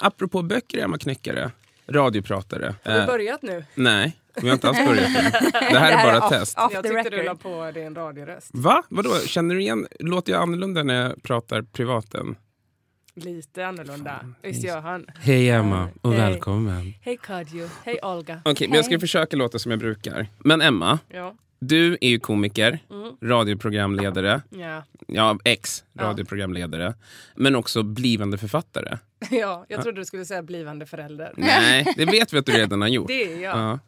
Apropå böcker, Emma Knyckare, radiopratare. Har vi Eh, börjat nu? nej, vi har inte alls börjat än. Det här är bara off- test. off jag tyckte du la på din radioröst. Va? Vadå? Känner du igen? Låter jag annorlunda när jag pratar privaten? Lite annorlunda. Visst gör han? Hej Emma och Hej. välkommen. Hej Kadjo. Hej Olga. Okej, men jag ska försöka låta som jag brukar. Men Emma, Ja. Du är ju komiker, Mm. radioprogramledare, Ja. ja, ex-radioprogramledare, men också blivande författare. ja, jag trodde du skulle säga blivande förälder. Nej, det vet vi att du redan har gjort. Det är jag. Ja.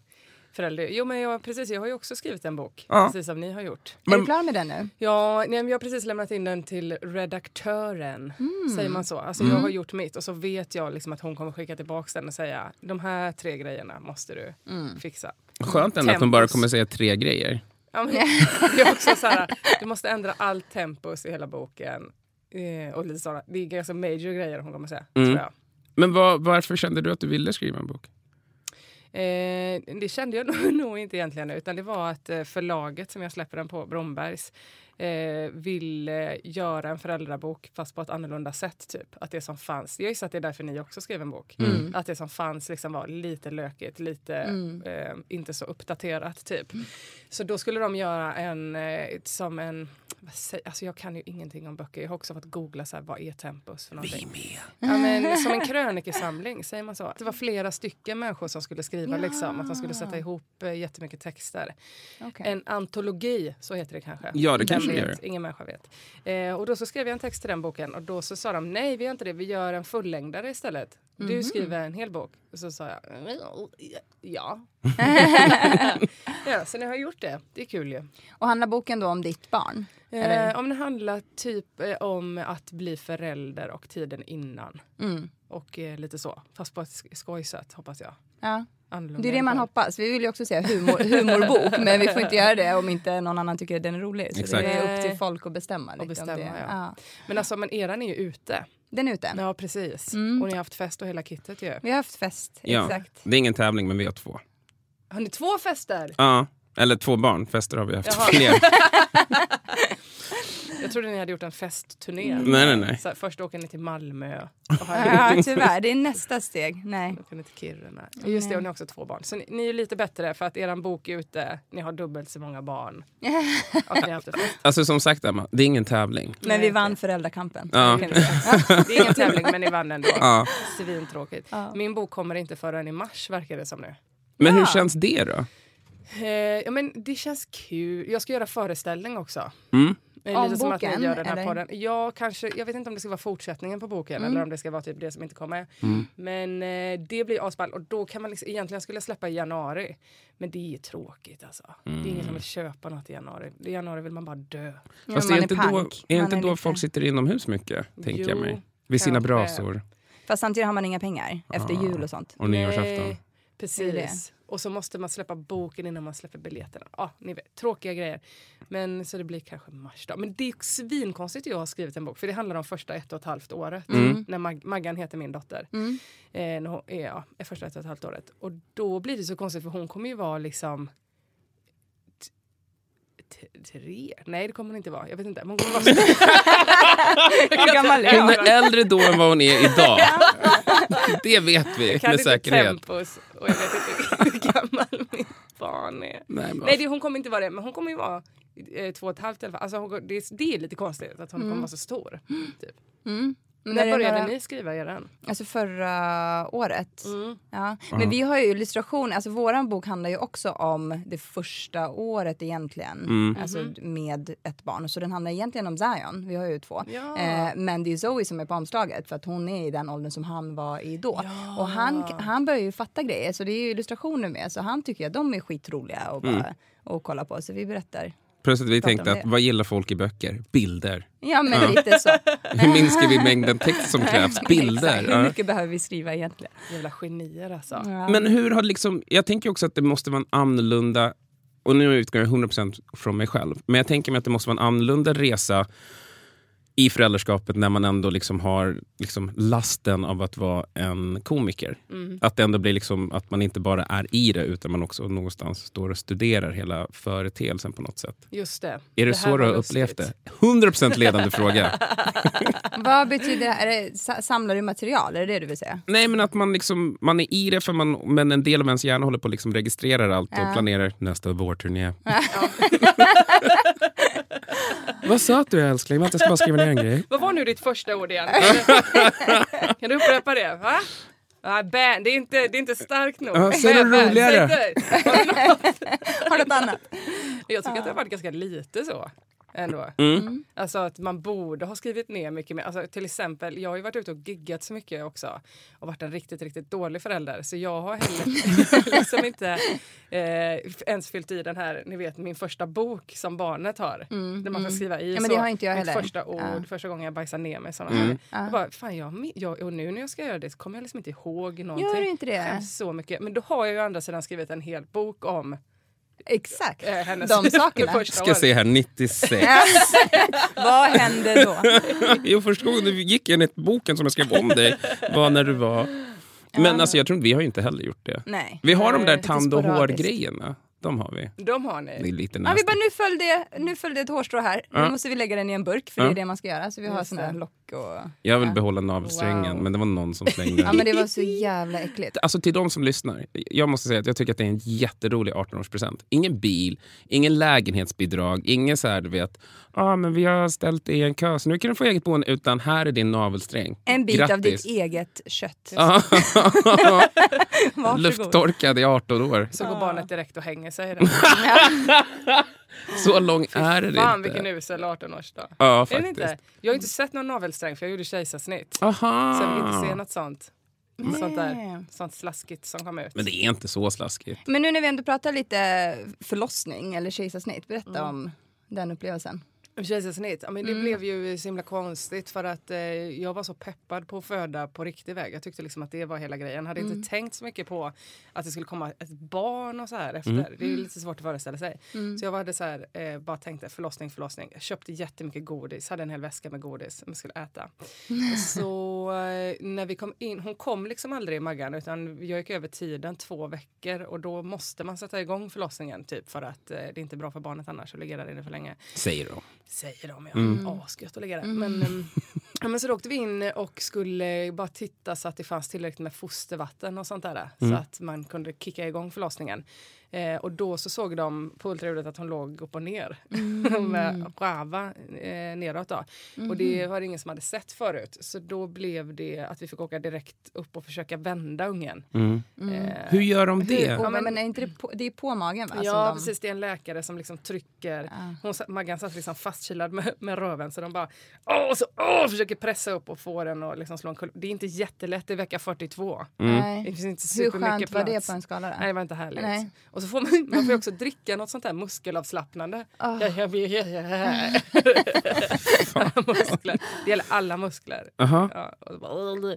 Förälder. Jo, men jag, precis, jag har ju också skrivit en bok, Ja. precis som ni har gjort. Är du klar med den nu? Ja, nej, men jag har precis lämnat in den till redaktören. Säger man så? Alltså jag har gjort mitt och så vet jag liksom att hon kommer skicka tillbaka den och säga de här tre grejerna måste du fixa. Skönt ändå att hon bara kommer säga tre grejer. Ja, men, det är också så här, du måste ändra allt tempus i hela boken. Eh, och lite sådana, det är ganska major grejer hon kommer säga. Mm. Tror jag. Men vad- varför kände du att du ville skriva en bok? Eh, det kände jag nog, nog inte egentligen utan det var att eh, förlaget som jag släpper den på, Brombergs, eh, ville göra en föräldrabok fast på ett annorlunda sätt. Typ. Att det som fanns, jag gissar att det är därför ni också skrev en bok. Att det som fanns liksom var lite lökigt, lite eh, inte så uppdaterat typ. Så då skulle de göra en eh, som en vad säger, alltså jag kan ju ingenting om böcker. Jag har också fått googla så här, vad är tempus för någonting. Ja, men, som en krönikesamling, säger man så? Det var flera stycken människor som skulle skriva liksom, att de skulle sätta ihop eh, jättemycket texter. Okej. En antologi, så heter det kanske. Ja, det kanske vet. Ingen människa vet. Eh, och då så skrev jag en text till den boken och då så sa de nej, vi gör inte det, vi gör en fullängdare istället. Du skriver en hel bok. Och så sa jag ja. ja, så nu har jag gjort det. Det är kul ju. Och handlar boken då om ditt barn? Eh, om det handlar typ eh, om att bli förälder och tiden innan. Mm. Och eh, lite så. Fast på ett sk- skojsätt hoppas jag. Ja. Annorlunda Det är det man hoppas. Vi vill ju också säga humor, humorbok, men vi får inte göra det om inte någon annan tycker att den är rolig. Så Exakt. det är upp till folk att bestämma. lite om bestämma, det. ja. Men alltså, men eran är ju ute. Den är ute. Ja, precis. Mm. Och ni har haft fest och hela kittet ju. Vi har haft fest, Ja. exakt. Det är ingen tävling, men vi har två. Har ni två fester? Ja, eller två barn. Fester har vi haft Jaha. fler. Jag trodde ni hade gjort en festturné. Mm. Nej, nej, nej. Så här, först åker ni till Malmö. Och har Ja, tyvärr. Det är nästa steg. Nej. åker ni till Kiruna. Just det, och ni har också två barn. Så ni, ni är lite bättre för att eran bok är ute. Ni har dubbelt så många barn. Och ni har haft det fest. Alltså som sagt, Emma, det är ingen tävling. Men vi vann föräldrakampen. Ja. Det är ingen tävling, men ni vann ändå. Ja. Svintråkigt. Ja. Min bok kommer inte förrän i mars, verkar det som nu. Men hur känns det då? Eh, ja, men det känns kul. Jag ska göra föreställning också. Mm. Eh, Om Lite som att boken, ni gör den här eller? podden. Ja, kanske. Jag vet inte om det ska vara fortsättningen på boken Mm. eller om det ska vara typ det som inte kommer. Men eh, det blir asball och då kan man liksom, egentligen skulle jag släppa i januari. Men det är ju tråkigt alltså. Det är ingen som vill köpa något i januari. I januari vill man bara dö. Ja, Fast man är inte då, är Man inte då lite- folk sitter inomhus mycket, tänker jag Jo, mig. Vid sina brasor Fast samtidigt har man inga pengar efter Ah. jul och sånt. och nyårsafton. Precis. Och så måste man släppa boken innan man släpper biljetterna. Ja, ni vet, tråkiga grejer. Men så det blir kanske mars då. Men det är svinkonstigt att jag har skrivit en bok. För det handlar om första ett och ett halvt året. Mm. När Mag- Maggan heter min dotter. Mm. Eh, är, ja, är första ett och ett halvt året. Och då blir det så konstigt för hon kommer ju vara liksom tre? Nej det kommer hon inte vara. Jag vet inte. Men hon kommer vara Hur gammal är Hon hon? är äldre då än vad hon är idag. Det vet vi kan med inte säkerhet. tempus och jag vet inte hur gammal min barn är. Nej, Nej det, hon kommer inte vara det, men hon kommer ju vara eh, två och ett halvt i alla fall. Alltså, hon, det, är- det är lite konstigt att hon kommer vara så stor. Typ. Mm. Men När började några- ni skriva eran? Alltså förra året. Mm. Ja. Men vi har ju illustration, alltså våran bok handlar ju också om det första året egentligen. Mm. Alltså med ett barn. Så den handlar egentligen om Zion, vi har ju två. Ja. Eh, men det är Zoe som är på omslaget för att hon är i den åldern som han var i då. Och han, han börjar ju fatta grejer så det är ju illustrationer med. Så han tycker att de är skitroliga och bara och kolla på. Så vi berättar Plötsligt vi Prata tänkte att vad gillar folk i böcker? Bilder. Ja, men lite så. Hur minskar vi mängden text som krävs? Bilder. Hur Ja. mycket behöver vi skriva egentligen? Jävla genier alltså. Ja. Men hur har liksom, jag tänker också att det måste vara en annorlunda, och nu utgår jag 100% från mig själv, men jag tänker mig att det måste vara en annorlunda resa i föräldraskapet när man ändå liksom har liksom lasten av att vara en komiker. Mm. Att det ändå blir liksom att man inte bara är i det utan man också någonstans står och studerar hela företeelsen på något sätt. Just det. Är det, här så du har upplevt det? 100% ledande fråga. Vad betyder det? Är det sa- samlar du material? Är det det du vill säga? Nej men att man, liksom, man är i det för man, men en del av ens hjärna håller på att liksom registrera allt och Ja. planerar nästa vårturné. Vad sa du älskling? Vänta, jag ska bara skriva ner en grej. Vad var nu ditt första ord igen? kan du upprepa det? Va? Nej, bä- det, är inte, det är inte starkt nog. Ja, säg bä- roligare. Har du något annat? Jag tycker att det har varit ganska lite så. Ändå. Mm. Alltså att man borde ha skrivit ner mycket mer. Alltså, till exempel, jag har ju varit ute och giggat så mycket också och varit en riktigt, riktigt dålig förälder. Så jag har heller liksom inte eh, ens fyllt i den här, ni vet min första bok som barnet har. Där man får skriva i Mm, Ja, men så, det har inte jag mitt heller. första ord, Ja. första gången jag bajsade ner mig. Såna Mm. här. Ja. Jag bara, fan jag, jag, och nu när jag ska göra det så kommer jag liksom inte ihåg någonting. Gör du inte det? Så mycket. Men då har jag ju å andra sidan skrivit en hel bok om Exakt. eh, hennes De sakerna. Ska jag år. se här, 96. Vad hände då? jo, första gången du gick enligt boken som jag skrev om dig var när du var... Men alltså, jag tror inte vi har ju inte heller gjort det. Nej. Vi har de där tand och hårgrejerna. De har vi. De har Det är ni. lite Ja, vi bara, nu föll det, nu det ett hårstrå här. Ja. Nu måste vi lägga den i en burk för det Ja. är det man ska göra. Så vi har Just sådana och... Jag vill ja. behålla navelsträngen, Wow. men det var någon som slängde Ja men det var så jävla äckligt. Alltså till de som lyssnar, jag måste säga att jag tycker att det är en jätterolig 18-årspresent. Ingen bil, ingen lägenhetsbidrag, ingen så här du vet, ah, men vi har ställt dig i en kö så nu kan du få eget boende, utan här är din navelsträng. En bit av Grattis. ditt eget kött. Lufttorkad i 18 år. Så går barnet direkt och hänger sig. Så lång är det Fan inte. vilken usel 18-årsdag. Ja, Är inte? Jag har inte sett någon navelsträng för jag gjorde kejsarsnitt. Aha. Så jag vill inte se något sånt. Sånt där. Sånt slaskigt som kom ut. Men det är inte så slaskigt. Men nu när vi ändå pratar lite förlossning eller kejsarsnitt, berätta Mm. om den upplevelsen. Kejsarsnitt, ja, men det Mm. blev ju så himla konstigt för att eh, jag var så peppad på att föda på riktig väg. Jag tyckte liksom att det var hela grejen. Hade Mm. inte tänkt så mycket på att det skulle komma ett barn och så här efter. Mm. Det är ju lite svårt att föreställa sig. Så jag hade så här, eh, bara tänkte förlossning, förlossning. Jag köpte jättemycket godis, hade en hel väska med godis som jag skulle äta. så eh, när vi kom in, hon kom liksom aldrig i Maggan utan jag gick över tiden två veckor och då måste man sätta igång förlossningen typ för att eh, det är inte bra för barnet annars att ligga där inne för länge. Säger de. Säger de ja. Mm. Asgött att ligga där. Men, ehm, ja, men så då åkte vi in och skulle bara titta så att det fanns tillräckligt med fostervatten och sånt där. Så att man kunde kicka igång förlossningen. Eh, och då så såg de på ultraljudet att hon låg upp och ner. med rava eh, neråt då. Och det var det ingen som hade sett förut. Så då blev det att vi fick åka direkt upp och försöka vända ungen. Eh, Hur gör de det? Ja, men, men- är inte det, på, det är på magen va? Ja de, precis, det är en läkare som liksom trycker. Hon, satt- Maggan satt liksom fastkilad med, med röven så de bara åh, så, åh, försöker pressa upp och få den att liksom slå en kull. Det är inte jättelätt, det är vecka 42. Det Nej. finns inte Hur supermycket skönt var det plats. på en skala då? Nej det var inte härligt. Nej. Och så får man, man får också dricka något sånt där muskelavslappnande. Ja, ja, ja, ja, ja. muskler. Det gäller alla muskler. Aha. Ja, och så, bara,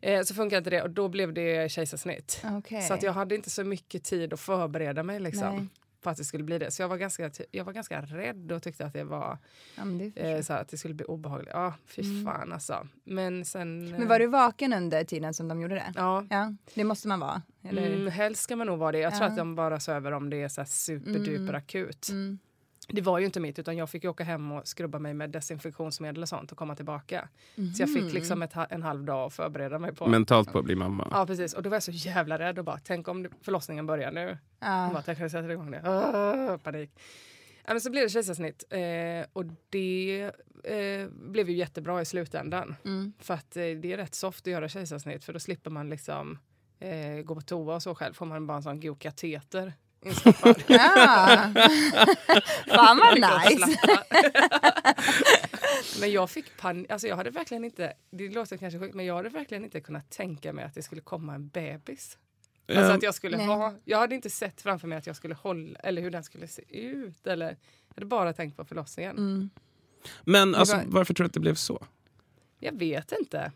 eh, så funkar inte det och då blev det kejsarsnitt. Okej. Så att jag hade inte så mycket tid att förbereda mig Nej. På att det skulle bli det. Så jag var ganska, jag var ganska rädd och tyckte att det var ja, det eh, så att det skulle bli obehagligt. Ja, fy fan alltså. Men sen... Mm. men var du vaken under tiden som de gjorde det? Ja. Ja, det måste man vara. Eller? Mm, helst ska man nog vara det. Jag tror Ja. att de bara söver om det är så här superduper akut. Mm. Det var ju inte mitt utan jag fick ju åka hem och skrubba mig med desinfektionsmedel och sånt och komma tillbaka. Så jag Mhm. fick liksom ett, en halv dag att förbereda mig på. Mentalt på att bli mamma. Ja precis och då var jag så jävla rädd och bara tänk om förlossningen börjar nu. Jag Ja. bara, tänk om jag sätter igång det. Ah, panik. Ja, men så blev det kejsarsnitt eh, och det eh, blev ju jättebra i slutändan. Mm. För att eh, det är rätt soft att göra kejsarsnitt för då slipper man liksom eh, gå på toa och så själv. Får man bara en sån god kateter instoppad. Ja. Fan vad nice. men jag fick panik. Alltså jag hade verkligen inte, det låter kanske sjukt, men jag hade verkligen inte kunnat tänka mig att det skulle komma en bebis. Alltså att jag skulle Nej. ha, jag hade inte sett framför mig att jag skulle hålla, eller hur den skulle se ut. Eller, jag hade bara tänkt på förlossningen. Mm. Men alltså, var- varför tror du att det blev så? Jag vet inte.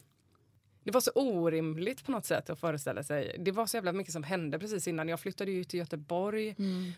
Det var så orimligt på något sätt att föreställa sig. Det var så jävla mycket som hände precis innan. Jag flyttade ju till Göteborg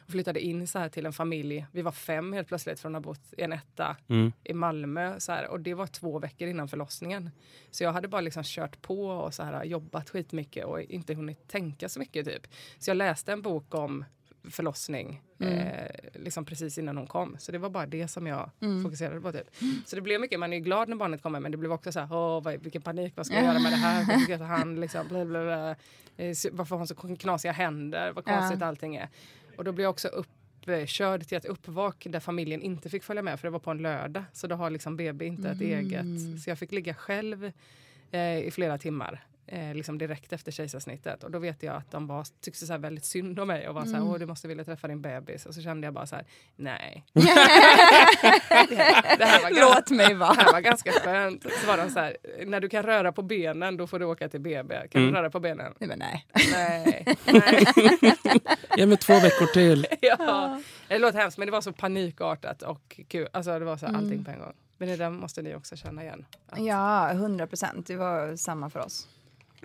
och flyttade in så här till en familj. Vi var fem helt plötsligt från att ha bott i en etta Mm. i Malmö. Så här, och det var två veckor innan förlossningen. Så jag hade bara liksom kört på och så här, jobbat skitmycket och inte hunnit tänka så mycket. Typ. Så jag läste en bok om förlossning eh, liksom precis innan hon kom. Så det var bara det som jag fokuserade på. Typ. Så det blev mycket, man är ju glad när barnet kommer men det blev också så här, Åh, vad, vilken panik, vad ska jag göra med det här? Vad ska jag ta hand, liksom, bla, bla, bla. Eh, Varför har hon så knasiga händer? Vad konstigt allting är. Och då blev jag också uppkörd till ett uppvak där familjen inte fick följa med för det var på en lördag. Så då har liksom BB inte ett eget. Så jag fick ligga själv eh, i flera timmar. Eh, liksom direkt efter kejsarsnittet. Och då vet jag att de var, tyckte så här väldigt synd om mig och var så här, åh du måste vilja träffa din bebis. Och så kände jag bara så här, nej. det här var ganska, Låt mig det vara. här var ganska skönt. Så var de så här, när du kan röra på benen då får du åka till BB. Kan Mm. du röra på benen? Nej, men nej. Nej. nej. Ge mig två veckor till. ja. Det låter hemskt men det var så panikartat och kul. Alltså det var så här, Mm. allting på en gång. Men det där måste ni också känna igen. Att- Ja, hundra procent. Det var samma för oss.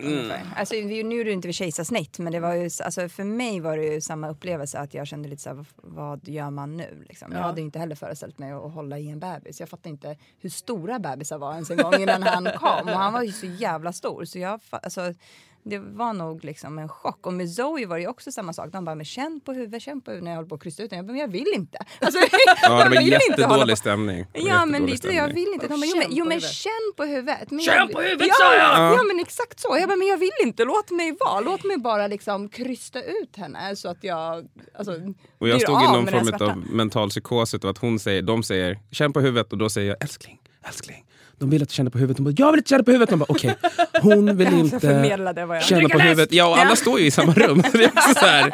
Mm. Alltså, nu är det inte vid kejsarsnitt, men det var ju, alltså, för mig var det ju samma upplevelse att jag kände lite så här, vad, gör man nu? Liksom. Jag Ja. hade inte heller föreställt mig att, att hålla i en bebis. Jag fattade inte hur stora bebisar var ens en gång innan han kom. Och han var ju så jävla stor. Så jag, alltså, det var nog liksom en chock. Och med Zoe var det också samma sak. De bara, men känn på huvudet, känn på huvudet när jag håller på att krysta ut den. Jag bara, men jag vill inte. Alltså, Ja, det jag var jättedålig på- stämning. Ja men lite, jag vill inte. De bara, jo, men, jo på men huvudet. känn på huvudet. Men Känn jag, på huvudet, ja, sa jag! Ja men exakt så. Jag bara, men jag vill inte. Låt mig vara. Låt mig bara liksom krysta ut henne så att jag alltså, Och jag stod i någon form av mental psykos att hon säger, de säger känn på huvudet och då säger jag älskling, älskling. De vill att du känner på huvudet. De bara, jag vill inte känna på huvudet. De bara, okej, hon vill inte vad jag- känna på huvudet. Ja, och alla står ju i samma rum. Det är också så här,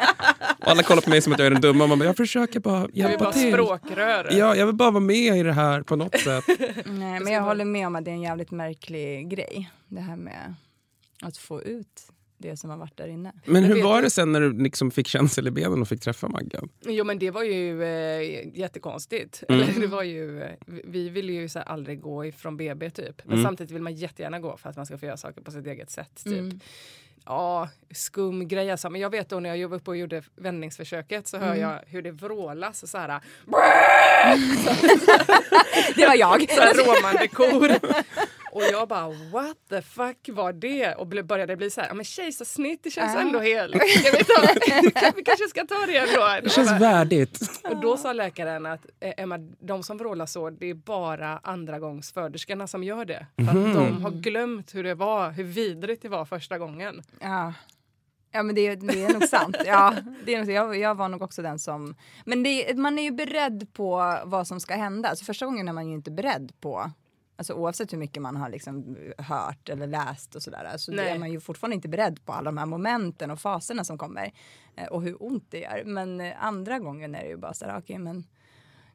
och alla kollar på mig som att jag är den dumma. Man bara, jag försöker bara Du är hjälpa bara till. språkrör. Ja, jag vill bara vara med i det här på något sätt. Nej men jag håller med om att det är en jävligt märklig grej. Det här med att få ut det som har varit där inne. Men hur var du- det sen när du liksom fick känsel i benen och fick träffa Maggan? Jo men det var ju eh, jättekonstigt. Mm. Eller, det var ju, eh, vi- vi ville ju så här, aldrig gå ifrån BB typ. Men Mm. samtidigt vill man jättegärna gå för att man ska få göra saker på sitt eget sätt. Typ. Mm. Ja, skum grej alltså. Men jag vet då när jag var uppe och gjorde vändningsförsöket så hör Mm. jag hur det vrålas så här. Det var jag. så här råmande kor. Och jag bara what the fuck var det? Och började bli så här, men kejsarsnitt det känns Ah. ändå helt... Ska vi, ta, vi kanske ska ta det ändå. Det känns värdigt. Och då sa läkaren att eh, Emma, de som vrålar så, det är bara andra gångs föderskorna som gör det. För att de har glömt hur det var, hur vidrigt det var första gången. Ja. Ja men det, det är nog sant. Ja, det är nog, jag, jag var nog också den som... Men det, man är ju beredd på vad som ska hända. Alltså första gången är man ju inte beredd på Alltså oavsett hur mycket man har liksom hört eller läst och sådär. Så Nej. är man ju fortfarande inte beredd på alla de här momenten och faserna som kommer. Eh, och hur ont det gör. Men eh, andra gången är det ju bara så här, okej men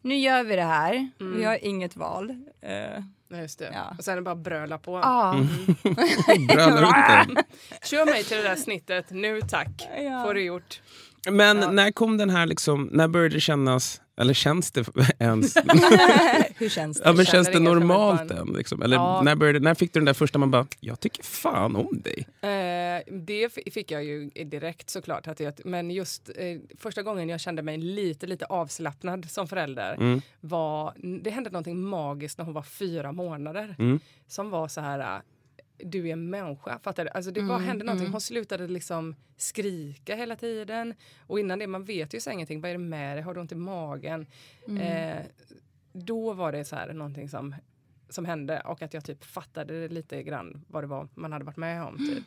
nu gör vi det här. Vi har inget val. Eh, Ja, Just det. Ja. Och sen är det bara bröla på. ah, Bröla runt. Kör mig till det där snittet nu tack. Ja. Får du gjort. Men när kom den här liksom, när började det kännas, eller känns det ens, hur känns det? ja, men känns det ett normalt än? Liksom? Eller Ja. när, började, när fick du den där första man bara, jag tycker fan om dig. Eh, det fick jag ju direkt såklart. Att jag, men just eh, första gången jag kände mig lite, lite avslappnad som förälder Mm. var, det hände någonting magiskt när hon var fyra månader. Mm. Som var så här, du är en människa. Fattar du? Alltså det var, hände någonting. Hon slutade liksom skrika hela tiden. Och innan det, man vet ju så ingenting. Vad är det med dig? Har du ont i magen? Eh, då var det så här någonting som, som hände och att jag typ fattade lite grann vad det var man hade varit med om. Typ.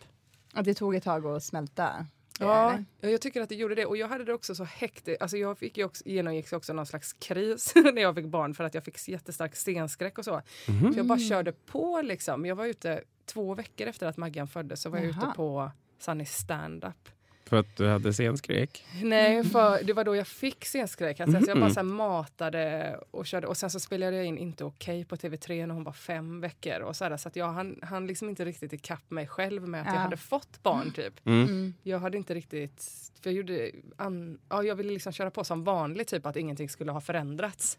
Att det tog ett tag att smälta? Ja, jag tycker att det gjorde det. Och jag hade det också så hektiskt. Alltså jag fick också, genomgick också någon slags kris när jag fick barn för att jag fick jättestark stenskräck och så. Så jag bara körde på liksom. Jag var ute två veckor efter att Maggan föddes så var jag Jaha. ute på Sunny stand-up. För att du hade scenskräck? Nej, för det var då jag fick scenskräck. Alltså, så jag bara Mhm. så här matade och körde. Och sen så spelade jag in Inte okej på TV3 när hon var fem veckor. Och så här, så att jag han, han liksom inte riktigt ikapp mig själv med att jag Ja. hade fått barn typ. Mm. Jag hade inte riktigt... För jag, gjorde an, ja, jag ville liksom köra på som vanligt, typ att ingenting skulle ha förändrats.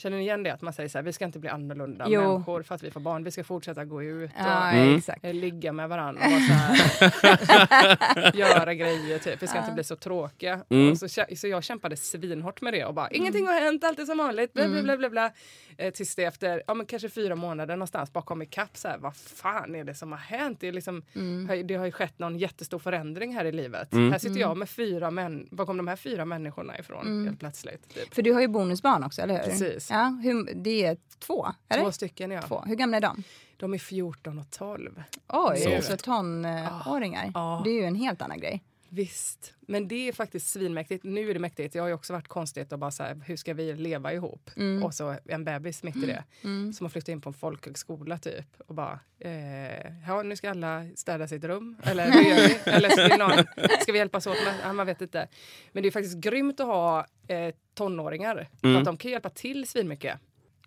Mm. Känner ni igen det? Att man säger så här, vi ska inte bli annorlunda Jo. människor för att vi får barn. Vi ska fortsätta gå ut och Ja, Mm. ligga med varandra och här, göra grejer. Typ. Vi ska inte bli så tråkiga. Mm. Och så, så jag kämpade svinhårt med det och bara ingenting har hänt, allt är som vanligt. Bla, bla, bla, bla, bla. Eh, tills det efter ja, men kanske fyra månader någonstans bakom ikapp så här, vad fan är det som har hänt? Det, är liksom, har- det har ju skett någon jättestor förändring här i livet. Mm. Här sitter jag med fyra män, var kom de här fyra människorna ifrån helt plötsligt? Typ. För du har ju bonusbarn också, eller hur? Precis. Ja, hur, det är två, eller? Två stycken ja. Två. Hur gamla är de? De är 14 och 12. Oj, Så. så tonåringar. Ja. Det är ju en helt annan grej. Visst, men det är faktiskt svinmäktigt. Nu är det mäktigt. Det har ju också varit konstigt att bara så här, hur ska vi leva ihop? Och så en bebis mitt i det. Som har flyttat in på en folkhögskola typ. Och bara, eh, ja nu ska alla städa sitt rum. Eller hur gör vi? Eller ska vi, någon, ska vi hjälpas åt med? Ja, man vet inte. Men det är faktiskt grymt att ha eh, tonåringar. För att de kan hjälpa till svinmycket.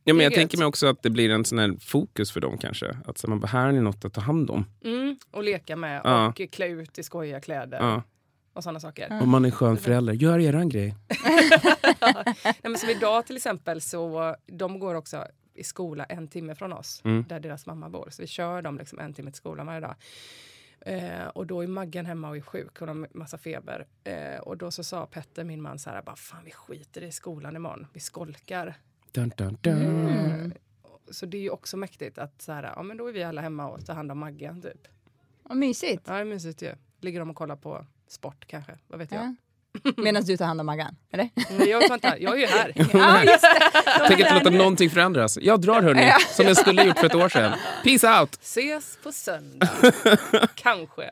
Ja, men jag tänker mig också att det blir en sån här fokus för dem kanske. Att så man bara, här är något att ta hand om. Mm, och leka med Ja. och klä ut i skojiga kläder. Ja. Och sådana saker. Om man är skön förälder, gör eran grej. Nej, men som idag till exempel så de går också i skola en timme från oss Mm. där deras mamma bor. Så vi kör dem liksom en timme till skolan varje dag. Eh, och då är Maggan hemma och är sjuk. Hon har massa feber. Eh, och då så sa Petter, min man, så här, bara, fan vi skiter i skolan imorgon. Vi skolkar. Dun, dun, dun. Mm. Så det är ju också mäktigt att så här, ja men då är vi alla hemma och tar hand om Maggan typ. Vad mysigt. Ja det är mysigt ju. Ligger de och kollar på sport kanske, vad vet jag. Ja. Medan du tar hand om Maggan, eller? Men jag, inte, jag är ju här. Ja, just det. Tänk inte låta någonting förändras. Jag drar hörni, som jag skulle gjort för ett år sedan. Peace out! Ses på söndag. kanske.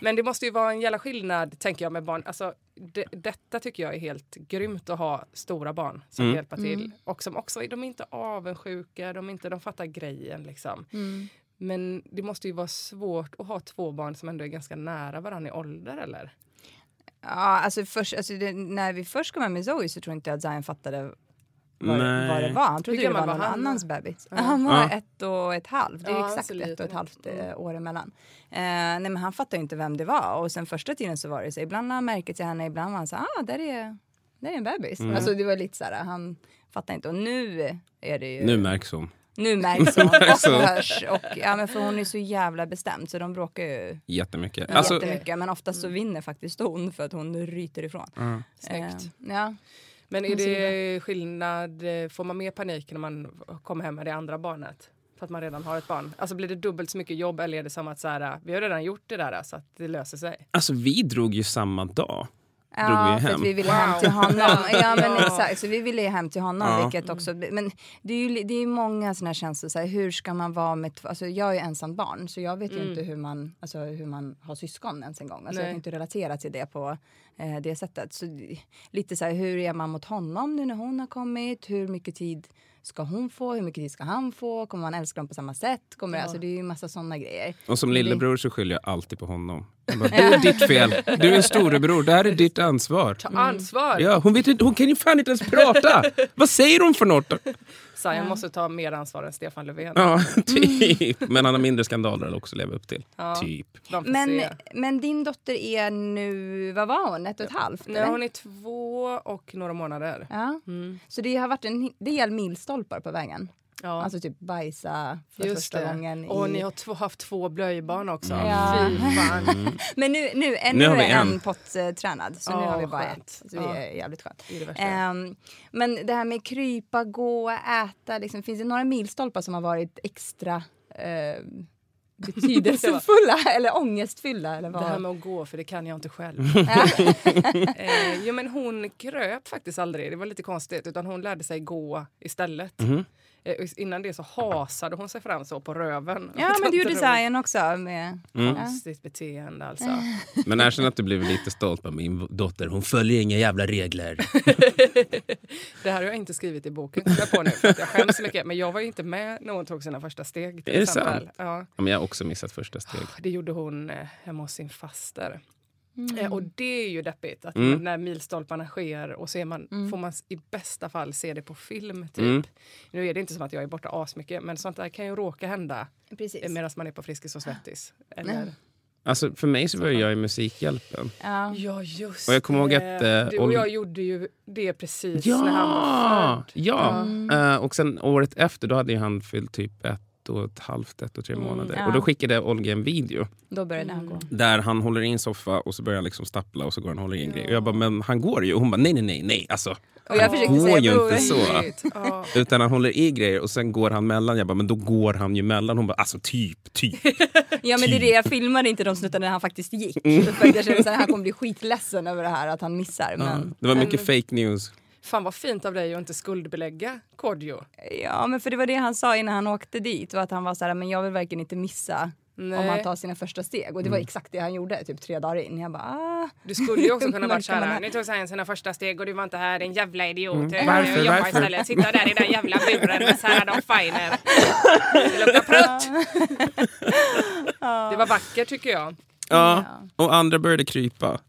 Men det måste ju vara en jävla skillnad, tänker jag, med barn. Alltså, det, detta tycker jag är helt grymt att ha stora barn som Mm. hjälper till. Och som också, de är inte avundsjuka, de, är inte, de fattar grejen liksom. Men det måste ju vara svårt att ha två barn som ändå är ganska nära varandra i ålder, eller? Ja, alltså, först, alltså det, när vi först kom hem med Zoe så tror inte jag att Zion fattade vad, Nej. vad det var. Han trodde det var någon han? annans bebis. Han var Ja. ett och ett halvt. Det är Ja, exakt ett och ett halvt eh, år emellan. Eh, nej, men han fattade inte vem det var. Och sen första tiden så var det så. Ibland la han märke till henne, ibland var han så ah, där är, där är en bebis. Mm. Alltså det var lite så här, han fattade inte. Och nu är det ju... Nu märks hon. nu märks hon och hörs. Och, ja, men för hon är så jävla bestämd så de bråkar ju Jättemycket. Alltså, jättemycket. Men oftast så vinner faktiskt hon för att hon ryter ifrån. Snyggt. Eh, ja. Men är det skillnad, eh, får man mer panik när man kommer hem med det andra barnet? För att man redan har ett barn. Alltså blir det dubbelt så mycket jobb eller är det som att så här, vi har redan gjort det där så att det löser sig? alltså vi drog ju samma dag. Drog Ja, för hem. att vi ville Wow. hem till honom. Ja, men Ja. exakt. Så vi ville ju hem till honom. Ja. Vilket också, men det är ju det är många såna här känslor. Så här, hur ska man vara med... Alltså, jag är ensam barn så jag vet ju inte hur man, alltså, hur man har syskon ens en gång. Alltså, jag kan inte relatera till det på eh, det sättet. Så, lite så här, hur är man mot honom nu när hon har kommit? Hur mycket tid ska hon få? Hur mycket tid ska han få? Kommer man älska dem på samma sätt? Kommer, alltså, det är ju en massa sådana grejer. Och som lillebror så skyller jag alltid på honom. Bara, det är ditt fel. Du är en storebror. Det här är ditt ansvar. Ta ansvar! Ja, hon, vet inte, hon kan ju fan inte ens prata. Vad säger hon för något? Zion måste ta mer ansvar än Stefan Löfven. Ja, typ. Men han har mindre skandaler att också leva upp till. Ja. Typ. Men, se. men din dotter är nu, vad var hon, ett och ett halvt? Nej, hon är två och några månader. Ja. Så det har varit en del milstolpar på vägen? Ja. Alltså typ bajsa för Just första det. gången. Och i... ni har två, haft två blöjbarn också. Ja. Fy fan. Men nu, nu, nu, Nu har vi en, en. pott eh, tränad, så nu Ja, har vi bara skönt. ett. Så Ja. det är jävligt skönt. Det är det. Ehm, men det här med krypa, gå, äta, liksom, finns det några milstolpar som har varit extra eh, betydelsefulla eller ångestfyllda? Eller vad? Det här med att gå, för det kan jag inte själv. eh, jo, men hon kröp faktiskt aldrig, det var lite konstigt. Utan hon lärde sig gå istället. Mhm. Eh, innan det så hasade hon sig fram så på röven. Ja, men det gjorde. Zion också. Med, Mm. Konstigt beteende alltså. Men känner att du blev lite stolt på min dotter. Hon följer inga jävla regler. Det här har jag inte skrivit i boken på nu för jag skäms så mycket. Men jag var ju inte med när hon tog sina första steg. Till Är det sant? Ja, Ja, men jag har också missat första steg. det gjorde hon eh, hemma hos sin faster. Mm. Eh, och det är ju deppigt att Mm. när milstolparna sker och så är man, får man i bästa fall se det på film. Typ. Mm. Nu är det inte som att jag är borta asmycket men sånt där kan ju råka hända precis. medan man är på Friskis och Svettis. Eller, Alltså, för mig så var jag i Musikhjälpen. Ja. Ja just Och jag kommer ihåg att, eh, Du och jag gjorde ju det precis när han var Ja! född. ja. Mm. Eh, och sen året efter då hade han fyllt typ ett och ett halvt, ett och tre månader. Ja. Och då skickade Olga en video Då började han gå. där han håller i en soffa och så börjar han liksom stappla och så går han och håller i en grej. Och jag bara, men han går ju. Och hon bara, nej, nej, nej, nej. Alltså, Och jag försökte går säga ju "Bro, inte så. Ja. Utan han håller i grejer och sen går han mellan. Jag bara, men då går han ju mellan. Hon bara, alltså typ, typ. Ja men det är det, jag filmade inte de snuttarna när han faktiskt gick. För att jag kände att han kommer bli skitledsen över det här att han missar. Men, Det var mycket fake news. Fan vad fint av dig att inte skuldbelägga Kodjo. ja men för det var det han sa innan han åkte dit och att han var så här, men jag vill verkligen inte missa Nej. om han tar sina första steg. Och det var exakt det han gjorde typ tre dagar in. Jag bara ah. Du skulle ju också kunna man såhär, ha- nu tog han sina första steg och du var inte här, din jävla idiot. Mm. Varför? Varför? Jobba Varför? istället, sitta där i den jävla buren med Sarah Dawn Finer. Det luktar prutt. Det var vackert tycker jag. Ja, och andra började krypa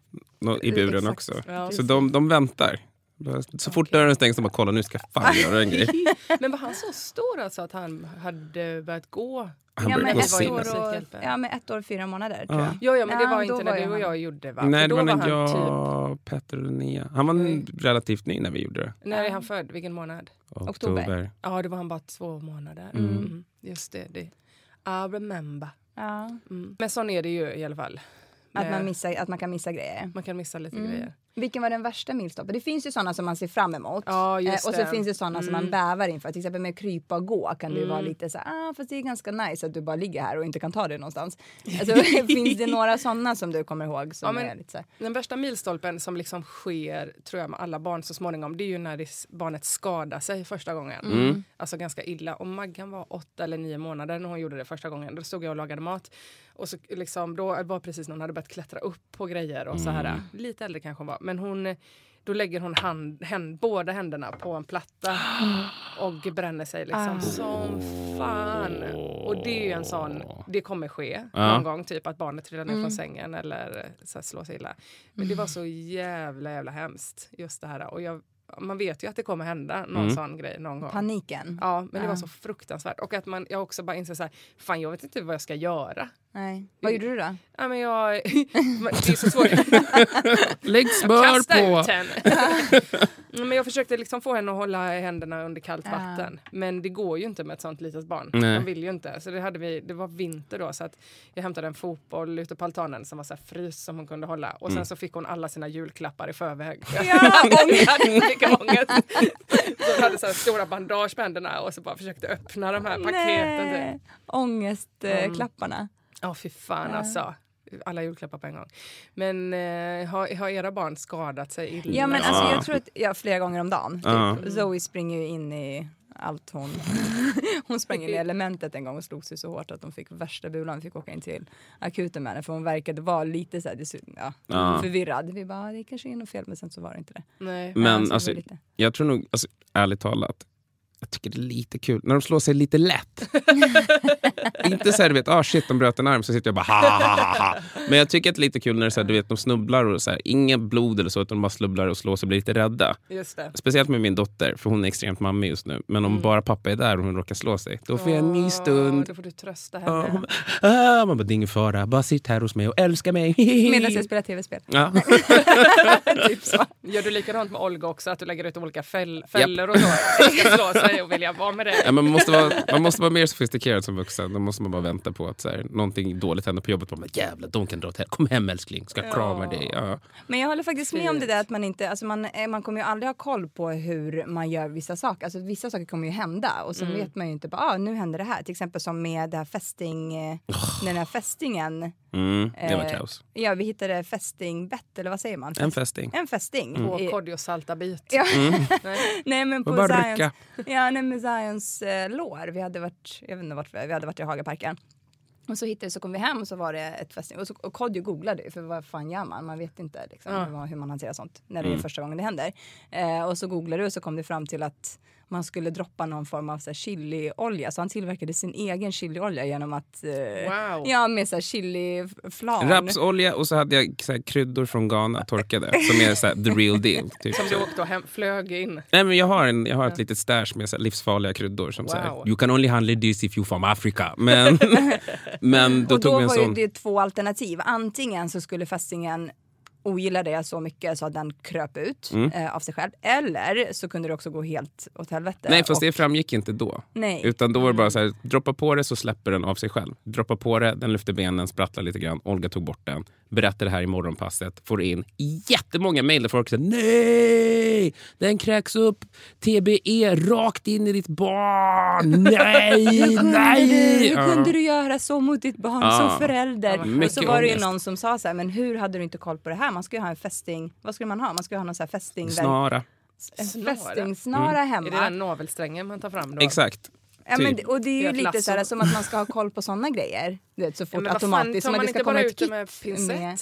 i buren Exakt. också. Ja. Så de, de väntar. Så fort dörren stängs, de bara kolla nu ska jag fan göra en grej. Men var han så stor alltså att han hade börjat gå? Han ja, men gå ett år och, ja men ett år och fyra månader tror jag. Ja, ja men det Ja, var då inte när var du och jag gjorde va? Nej, det då var när jag, Petter och Linnea. Han var relativt ny när vi gjorde det. typ, när är han född? Vilken månad? Oktober. Ja, det var han bara två månader. Mm. Just det, det. I remember. Ja. Mm. Men sån är det ju i alla fall. Att, man missar, att man kan missa grejer. man kan missa lite Mm. grejer. Vilken var den värsta milstolpen? Det finns ju sådana som man ser fram emot. Ja, just och så det. Mm. finns det sådana som man bävar inför. Till exempel med krypa och gå kan det ju vara lite så här, ah, fast det är ganska nice att du bara ligger här och inte kan ta dig någonstans. Alltså, finns det några sådana som du kommer ihåg som Ja, men- är lite så Den värsta milstolpen som liksom sker tror jag med alla barn så småningom det är ju när det, barnet skadar sig första gången. Mm. Alltså ganska illa. Och Maggan var åtta eller nio månader när hon gjorde det första gången. Då stod jag och lagade mat. Och så liksom, då var precis när hon hade börjat klättra upp på grejer och så här. Lite äldre kanske hon var. Men hon, då lägger hon hand, händ, båda händerna på en platta och bränner sig liksom som fan. Och det är ju en sån, det kommer ske Ja. någon gång. Typ att barnet trillar ner från sängen eller så här, slår sig illa. Men det var så jävla jävla hemskt just det här. Och jag, man vet ju att det kommer hända någon Mm. sån grej någon gång. paniken. Ja, men det var Ja. så fruktansvärt. Och att man, jag också bara inser så här, fan jag vet inte vad jag ska göra. Nej. Vad gjorde du då? Ja, men jag, det är så svårt. Lägg smör kastade ut på! henne. men jag försökte liksom få henne att hålla händerna under kallt Ja. vatten. Men det går ju inte med ett sånt litet barn. Nej. De vill ju inte. Så det, hade vi, det var vinter då så att jag hämtade en fotboll ute på altanen som var så här frys som hon kunde hålla. Och sen Mm. så fick hon alla sina julklappar i förväg. Ja, Hon hade så hon hade så här stora bandage på händerna och så bara försökte öppna de här paketen. typ. Nej. Ångestklapparna. Ja, fy fan alltså. Alla julklappar på en gång. Men eh, har, har era barn skadat sig illa? Ja men alltså jag tror att, ja flera gånger om dagen. Typ. Ja. Zoe springer ju in i allt hon... hon sprang in i elementet en gång och slog sig så hårt att hon fick värsta bulan. Fick åka in till akuten med henne för hon verkade vara lite så här, ja, Ja. förvirrad. Vi bara, det kanske är något fel men sen så var det inte det. Nej. Men så alltså, lite- jag tror nog, alltså, ärligt talat, jag tycker det är lite kul när de slår sig lite lätt. inte så här, du vet, ah shit, de bröt en arm, så sitter jag bara ha, ha, ha, ha. Men jag tycker att det är lite kul när det är så här, du vet, de snubblar och så här, inget blod eller så, utan de bara snubblar och slår sig och blir lite rädda. Just det. Speciellt med min dotter, för hon är extremt mammig just nu. Men om bara pappa är där och hon råkar slå sig, då får jag en ny stund. Då får du trösta Ja, henne. hon bara, ah, man bara, det är ingen fara, bara sitt här hos mig och älska mig. Medan jag spelar tv-spel. Ja. typ så. Gör du likadant med Olga också? Att du lägger ut olika fäll, fällor och så? Och vilja vara med dig? Ja, men man, måste vara, man måste vara mer sofistikerad som vuxen. Då måste man bara vänta på att så här, någonting dåligt händer på jobbet. Man bara, jävlar, de kan dra åt helvete. Kom hem älskling, ska jag krama dig. Ja. Men jag håller faktiskt med om det där att man inte, alltså man, eh, man kommer ju aldrig ha koll på hur man gör vissa saker. Alltså vissa saker kommer ju hända och sen vet man ju inte bara, ah, nu händer det här. Till exempel som med det här fästing, eh, den här fästingen. Mm, det var Eh, kaos. Ja, vi hittade fästingbett eller vad säger man? En fästing. En fästing. På I- Kodjo salta bit. Ja. Nej. nej men på Zions, ja, nej, med Zions eh, lår. Vi hade varit, jag vet inte vart vi, hade varit i Hagaparken. Och så hittade så kom vi hem och så var det ett fästing. Och, så, och Kodjo googlade ju, för vad fan gör man? Man vet inte liksom, Ja. hur, man hanterar sånt när det Mm. är första gången det händer. Eh, och så googlade du och så kom det fram till att man skulle droppa någon form av så här, chiliolja. Så han tillverkade sin egen chiliolja genom att... Eh, Wow. Ja, med så här chiliflarn. Rapsolja och så hade jag så här, kryddor från Ghana torkade. Som är så här, the real deal. Typ. Som du åkte och hem, flög in. Nej, men jag har, en, jag har ett litet stash med så här, livsfarliga kryddor. Som säger Wow. you can only handle this if you from Africa. Men, men då och tog då vi en var sån. ju det två alternativ. Antingen så skulle fästingen ogilla det så mycket så att den kröp ut eh, av sig själv. Eller så kunde det också gå helt åt helvete. Mm. Nej, fast och, det framgick inte då. nej. Utan då var det bara så här, droppa på det så släpper den av sig själv. Droppa på det, den lyfter benen, sprattlar lite grann. Olga tog bort den. Berättade det här i morgonpasset. Får in jättemånga mejl där folk säger nej! Den kräks upp TBE rakt in i ditt barn. Nej, nej! hur kunde du göra så mot ditt barn Ja. som förälder? Ja, och så var det ju ångest. någon som sa så här, men hur hade du inte koll på det här? Man ska ju ha en fästing, vad skulle man ha? Man ska ju ha någon så här fästing, Snara. en Snara. fästingsnara hemma. Är det den navelsträngen man tar fram då? Exakt. Ja, men, Typ. det- och det är ju Det är ett lite så här, som att man ska ha koll på såna grejer. Du vet, så Ja, fort men vad fan, automatiskt. tar man ska inte komma bara ut det med pincett? med-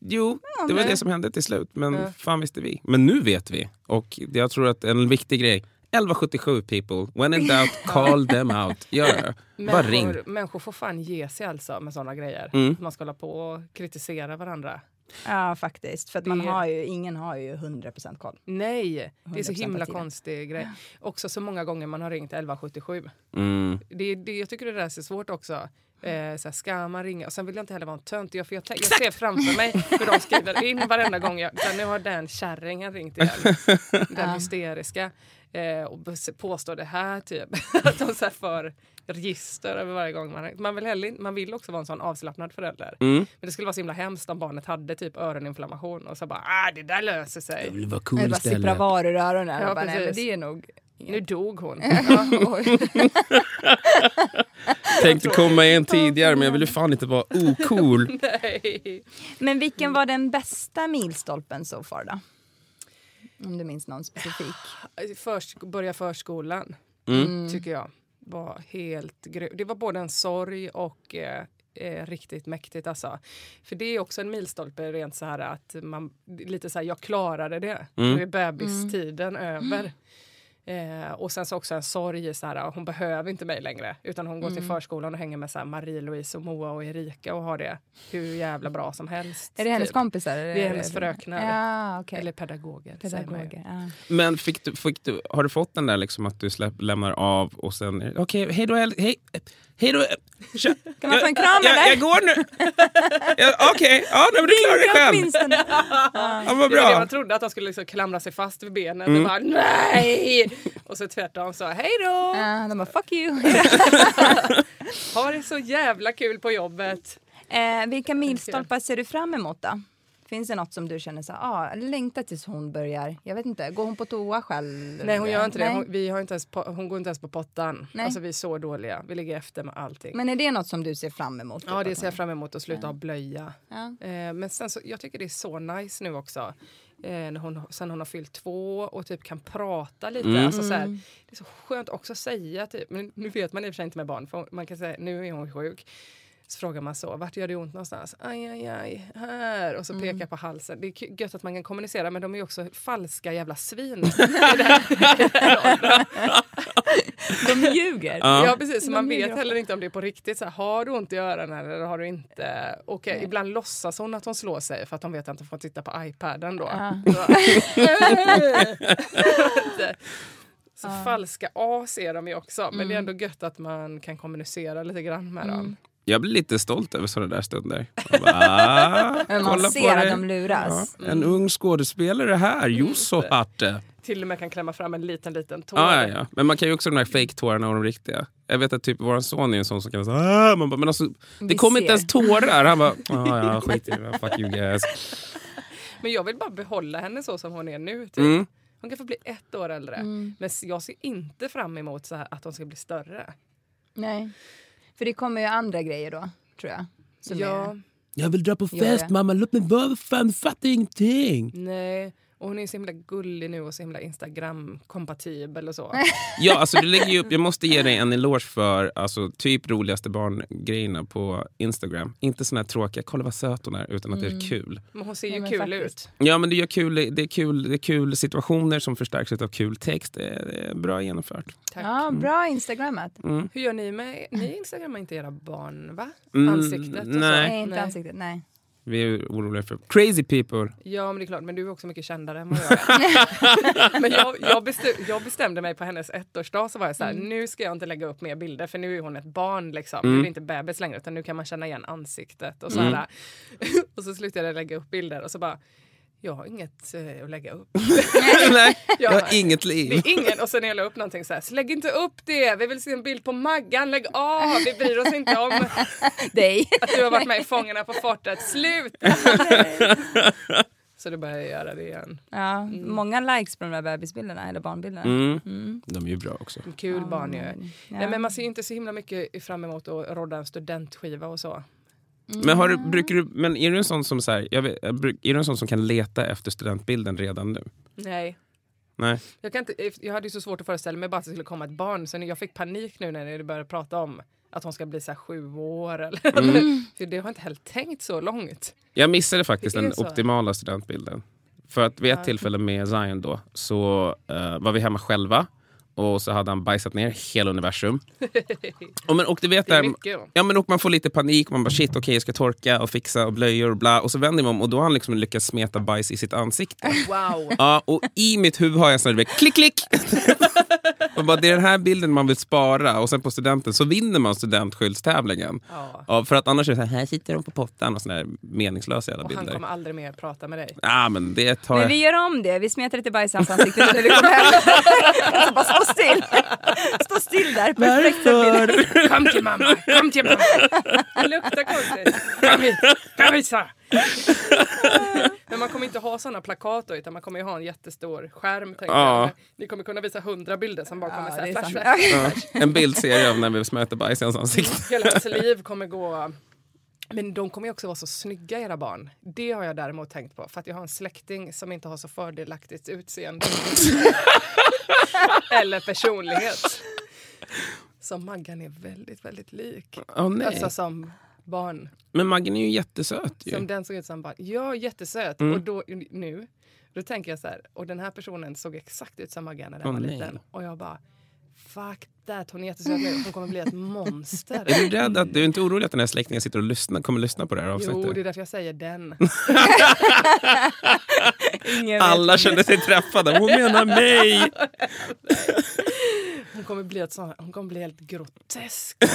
Jo, det var nej. det som hände till slut. Men Ja. fan visste vi. Men nu vet vi. Och jag tror att en viktig grej 1177 people, when in doubt, call them out. Gör det. Bara ring. Människor, människor får fan ge sig alltså med såna grejer. Mm. Man ska hålla på och kritisera varandra. Ja, faktiskt. För att man Det- har ju, ingen har ju 100% koll. Nej, det är så 100% himla konstig grej. Också så många gånger man har ringt 1177. Mm. Det, det, jag tycker det där är så svårt också. Eh, så här, ska man ringa? Och sen vill jag inte heller vara en tönt. Jag, för jag, jag ser framför mig hur de skriver in varenda gång. Jag, så här, nu har den kärringen ringt igen. Den hysteriska. Eh, och påstår det här typ. Att de så för register över varje gång man man vill, heller, man vill också vara en sån avslappnad förälder. Mm. Men det skulle vara så himla hemskt om barnet hade typ öroninflammation och så bara ah, det där löser sig. Det var Det cool bara sipprar istället. var ur öronen. Ja, bara, nej, men det är nog... Nu dog hon. Ja. Tänkte komma in tidigare men jag ville fan inte vara ocool. Nej. men vilken var den bästa milstolpen so far då? Om du minns någon specifik. Förs, börja förskolan, Mm. tycker jag. Var helt grym. Det var både en sorg och eh, eh, riktigt mäktigt. Alltså. För det är också en milstolpe rent så här att man lite så här, jag klarade det. Mm. Nu är bebistiden över. Eh, och sen så också en sorg så här, hon behöver inte mig längre. Utan hon går till förskolan och hänger med så här Marie-Louise och Moa och Erika och har det hur jävla bra som helst. Är det hennes typ. kompisar? eller Det är hennes fröknar. Ja, okej. Eller pedagoger. Pedagoger. Ja. Men fick du, fick du, har du fått den där liksom att du släpp, lämnar av och sen... är Okej, hej då. Hej, hej då. Tja. Kan man få en kram, jag, eller? jag, jag går nu. Ja, Okej, ja, nej, men du klarar dig själv. Ja, vad Det var det bra. man trodde, att de skulle liksom klamra sig fast vid benen. Mm. Och bara nej! Och så tvärtom så hej då! Ja, de bara fuck you. Ha det så jävla kul på jobbet. Eh, vilka milstolpar ser du fram emot då? Finns det något som du känner så ah, längtar tills hon börjar? Jag vet inte, går hon på toa själv? Nej hon gör inte det. Hon, vi har inte ens på, hon går inte ens på pottan. Nej. Alltså vi är så dåliga. Vi ligger efter med allting. Men är det något som du ser fram emot? ja det ser jag fram emot att sluta ha blöja. Ja. Eh, men sen så, jag tycker det är så nice nu också. Eh, när hon, sen hon har fyllt två och typ kan prata lite. Mm. Alltså, så här, det är så skönt också att säga typ. Men nu vet man i och för sig inte med barn. För man kan säga nu är hon sjuk. Så frågar man så, vart gör det ont någonstans? Aj, aj, aj, här. Och så Mm. pekar på halsen. Det är gött att man kan kommunicera men de är ju också falska jävla svin. De ljuger. Ja, precis. Så man ljuger vet ofta. heller inte om det är på riktigt. Så här, har du ont i öronen eller har du inte? Och eh, ibland låtsas hon att hon slår sig för att hon vet att hon får titta på iPaden då. Så falska as är de ju också. Men Mm. det är ändå gött att man kan kommunicera lite grann med dem. Jag blir lite stolt över sådana där stunder. Bara, ah, Men kolla man på ser att de luras. Ja, en ung skådespelare här, jo så harte. Till och med kan klämma fram en liten, liten tår. Ja, ja, ja. Men man kan ju också de här fake-tårarna och de riktiga. Jag vet att typ vår son är en sån som kan säga ah! man bara, men alltså, det kommer inte ens tårar. Han bara, ah, ja skit i det, fuck you guys. Men jag vill bara behålla henne så som hon är nu. Typ. Mm. Hon kan få bli ett år äldre. Mm. Men jag ser inte fram emot så här att hon ska bli större. Nej. För det kommer ju andra grejer då, tror jag. Som ja, är, Jag vill dra på fest mamma, låt mig vara, vad fan, du fattar ingenting. nej. Och hon är så himla gullig nu och så himla Instagram-kompatibel och så. Ja, alltså du lägger ju upp, jag måste ge dig en eloge för alltså, typ roligaste barngrejerna på Instagram. Inte såna här tråkiga, kolla vad söt hon är, utan att det är kul. Men hon ser Ja, ju men kul faktiskt. ut. Ja, men det, gör kul, det, är kul, det är kul situationer som förstärks av kul text. Det är, det är bra genomfört. Tack. ja, bra instagrammat. Hur gör ni med... Ni instagrammar inte era barn, va? Mm, Ansiktet och nej. så. Nej, inte Nej. ansiktet. Nej. Vi är oroliga för crazy people. Ja, men det är klart. Men du är också mycket kändare än vad jag är. men jag, jag, bestäm, jag bestämde mig på hennes ettårsdag så var jag så här, nu ska jag inte lägga upp mer bilder för nu är hon ett barn liksom. Nu är inte bebis längre utan nu kan man känna igen ansiktet och så här. och så slutade jag lägga upp bilder och så bara, jag har inget eh, att lägga upp. Nej, jag Ja. har inget Det liv. är ingen. Och sen när jag la upp någonting så här, så lägg inte upp det, vi vill se en bild på Maggan, lägg av, vi bryr oss inte om Dig. att du har varit med i Fångarna på fortet, slut! så då började jag göra det igen. Ja, Många likes på de där bebisbilderna, eller barnbilderna. Mm. De är ju bra också. Kul barn ju. Ja. Nej, men man ser ju inte så himla mycket fram emot att rodda en studentskiva och så. Men, har du, brukar du, men är du en sån som så här, jag vet, är du en sån som kan leta efter studentbilden redan nu? Nej. Nej. Jag, kan inte, jag hade ju så svårt att föreställa mig bara att det skulle komma ett barn. Så jag fick panik nu när ni började prata om att hon ska bli så sju år. Eller, För det har inte heller tänkt så långt. Jag missade faktiskt den så. optimala studentbilden. För att vid ett tillfälle med Zion då så eh, var vi hemma själva och så hade han bajsat ner hela universum. och, men, och du vet Det är där, mycket. Ja, men och man får lite panik och man bara shit okej jag ska torka och fixa och blöjor och bla. Och så vänder man om och då har han liksom lyckats smeta bajs i sitt ansikte. Wow. Ja, och i mitt huvud har jag sån här klick klick. och bara, det är den här bilden man vill spara och sen på studenten så vinner man studentskyltstävlingen. Ja. Ja, för att annars är det så här, här sitter de på pottan och såna här meningslösa jävla Och han bilder. kommer aldrig mer prata med dig. Ja, men det tar Men vi gör om det. Vi smetar lite bajs i hans ansikte när vi kommer hem. Stå still. Stå still där. Perfekta bilder. Kom till mamma, kom till mamma. Det luktar konstigt. Kom hit, kom hit så. Men man kommer inte ha såna plakat då, utan man kommer ju ha en jättestor skärm. Ja. jag. Ni kommer kunna visa hundra bilder som bara kommer Ja, så här flash, flash. Ja, en bildserie av när vi smöter bajs i hans ansikte. Hela hans liv kommer gå... Men de kommer ju också vara så snygga era barn. Det har jag däremot tänkt på. För att jag har en släkting som inte har så fördelaktigt utseende. Eller personlighet. Som Maggan är väldigt, väldigt lik. Nej. Alltså som barn. Men Maggen är ju jättesöt ju. Som den såg ut som barn. Ja, jättesöt. Mm. Och då, nu, då tänker jag så här. Och den här personen såg exakt ut som Maggan när den Åh, var nej. liten. Och jag bara, fuck that. Hon är jättesöt nu. Hon kommer bli ett monster. Är du rädd att du är inte orolig att den här släktingen sitter och lyssnar, kommer lyssna på det här avsnittet? Jo, det är därför jag säger den. Alla kände sig träffade. Hon menar mig! Hon kommer bli, ett sånt, hon kommer bli helt grotesk.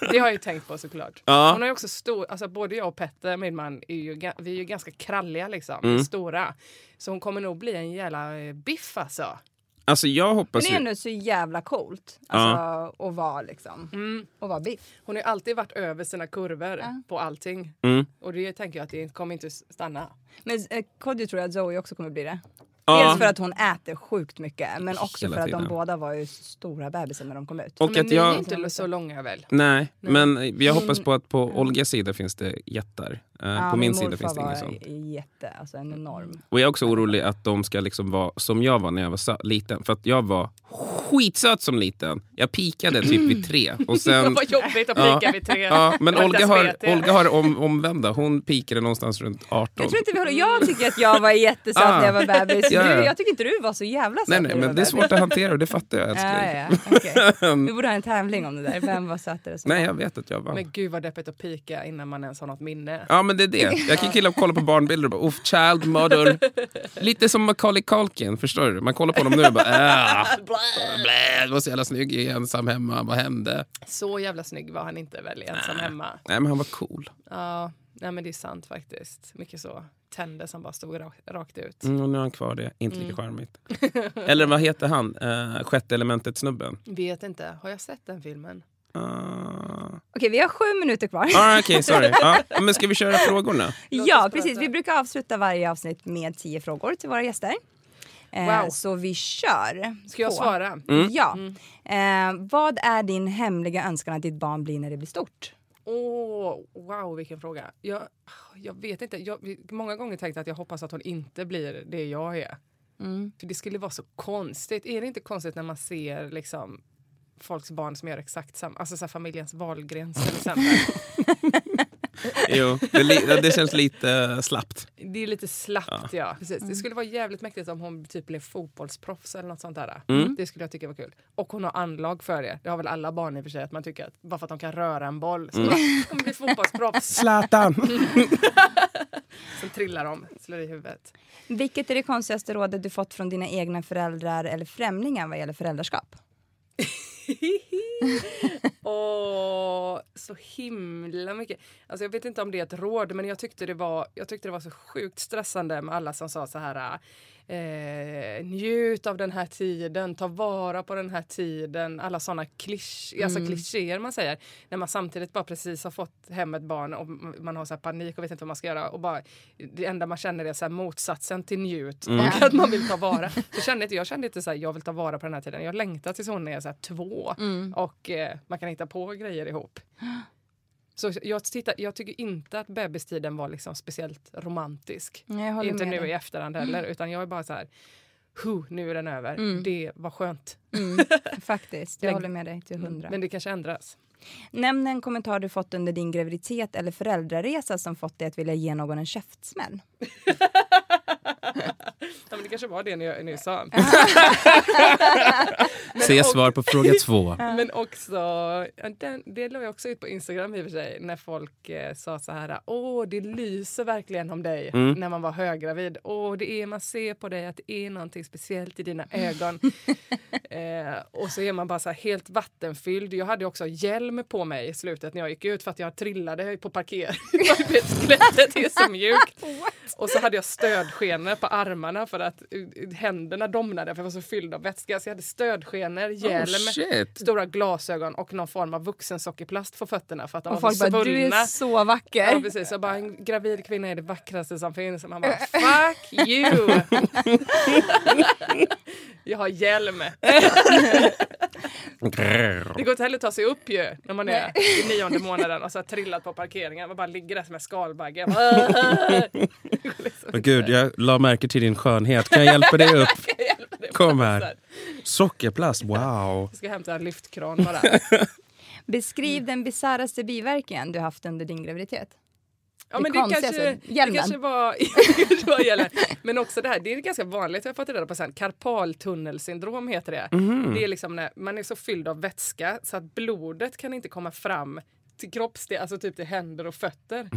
Det har jag ju tänkt på såklart. Ja. Hon har ju också stor, alltså både jag och Petter, min man, är ju, vi är ju ganska kralliga liksom. Mm. Stora. Så hon kommer nog bli en jävla eh, biff alltså. Alltså jag Men hoppas det är ju... ändå så jävla coolt. Alltså, att vara liksom. Mm. Och vara biff. Hon har ju alltid varit över sina kurvor på allting. Mm. Och det tänker jag att det kommer inte stanna. Men eh, Kodjo tror jag att Zoe också kommer bli det. Ja. Dels för att hon äter sjukt mycket men också Hela för att tiden. de båda var ju stora bebisar när de kom ut. Och men att ni är jag... inte så långa väl? Nej, men jag hoppas på att på Olgas sida finns det jättar. Eh, Ja, på min min sida finns det inget sånt. jätte, alltså en enorm. Och jag är också orolig att de ska liksom vara som jag var när jag var liten. För att jag var skitsöt som liten. Jag pikade typ vid tre. Och sen, Vad jobbigt att Ja. pika vid tre. ja, men Olga har. Olga har om, omvända. Hon pikade någonstans runt 18. Jag tror inte vi håller, jag tycker att jag var jättesöt Ah. när jag var bebis. Ja, ja. Du, jag tycker inte du var så jävla söt nej, nej, men det är bebis. svårt att hantera och det fattar jag älskling. Ja, ja, okej. Vi borde ha en tävling om det där. Vem var sötare Nej, jag vet att jag var. Men gud vad deppigt att pika innan man ens har något minne. Ja men det är det. Jag kan killa och kolla på barnbilder och bara uff, child mother. Lite som Macaulay Culkin, förstår du? Man kollar på honom nu och bara äh, blä, var så jävla snygg, ensam hemma, vad hände? Så jävla snygg var han inte väl ensam hemma. Nej men han var cool. Ja, nej men det är sant faktiskt. Mycket så. Tänder som bara stod rakt, ut. Mm, och nu är han kvar det, inte Mm. lika charmigt. Eller vad heter han, uh, sjätte elementet-snubben? Vet inte, har jag sett den filmen? Uh... Okej, vi har sju minuter kvar. Ah, Okej, sorry. Ja, men ska vi köra frågorna? Ja, precis. Vi brukar avsluta varje avsnitt med tio frågor till våra gäster. Eh, Wow. Så vi kör. Ska jag på. svara? Ja. Eh, vad är din hemliga önskan att ditt barn blir när det blir stort? Åh, wow vilken fråga. Jag, jag vet inte. Jag många gånger tänkt att jag hoppas att hon inte blir det jag är. För det skulle vara så konstigt. Är det inte konstigt när man ser liksom folks barn som gör exakt samma, alltså så här familjens Wahlgrens till exempel. Jo, det, li- det känns lite slappt. Det är lite slappt ja. Precis. Det skulle vara jävligt mäktigt om hon typ blev fotbollsproffs eller något sånt där. Det skulle jag tycka var kul. Och hon har anlag för det. Det har väl alla barn i och för sig att man tycker att bara för att de kan röra en boll så bara, hon blir fotbollsproffs. Zlatan! Sen trillar de, slår i huvudet. Vilket är det konstigaste rådet du fått från dina egna föräldrar eller främlingar vad gäller föräldraskap? Åh, så himla mycket. Alltså jag vet inte om det är ett råd, men jag tyckte det var, jag tyckte det var så sjukt stressande med alla som sa så här eh, njut av den här tiden, ta vara på den här tiden. Alla såna klisch, alltså klichéer man säger. När man samtidigt bara precis har fått hem ett barn och man har så panik och vet inte vad man ska göra. Och bara, det enda man känner är så motsatsen till njut och att man vill ta vara. Så kände inte, jag kände inte så här, jag vill ta vara på den här tiden. Jag längtar tills hon är så två och eh, man kan hitta på grejer ihop. Så jag, tittar, jag tycker inte att bebistiden var liksom speciellt romantisk. Håller Inte nu dig. i efterhand heller, utan jag är bara så här, huh, nu är den över. Det var skönt. Mm, faktiskt, jag håller med dig till hundra. Men det kanske ändras. Nämn en kommentar du fått under din graviditet eller föräldraresa som fått dig att vilja ge någon en käftsmäll. Ja, men det kanske var det ni, ni sa. Se svar på fråga två. Men också, den, det la jag också ut på Instagram i och för sig, när folk eh, sa så här, åh det lyser verkligen om dig när man var höggravid. Åh, det är, man ser på dig att det är någonting speciellt i dina ögon. eh, och så är man bara så här helt vattenfylld. Jag hade också hjälm på mig i slutet när jag gick ut för att jag trillade på parkering. Skelettet är så mjukt. Och så hade jag stödskenor på armarna för att händerna domnade för jag var så fylld av vätska. Så jag hade stödskenor, hjälm, shit. stora glasögon och någon form av vuxensockerplast på fötterna för att de Och var folk så bara, du är så vacker. Ja, precis. Jag bara, en gravid kvinna är det vackraste som finns. Och man bara, fuck you! jag har hjälm. Det går inte heller att ta sig upp ju när man är i nionde månaden och så har trillat på parkeringen. Man bara ligger där som en skalbagge. Liksom Gud, jag la märke till din skönhet. Kan jag hjälpa dig upp? Dig Kom här. Sockerplast, wow. Jag ska hämta en lyftkran bara. Beskriv den bisarraste biverkningen du haft under din graviditet. Ja, Det men det konstigaste, kanske, det kanske var... det var hjälmen. Men också det här, det är ganska vanligt, jag har fått reda på sen. Karpaltunnelsyndrom heter det. Det är liksom när man är så fylld av vätska så att blodet kan inte komma fram till kroppsdel, alltså typ till händer och fötter.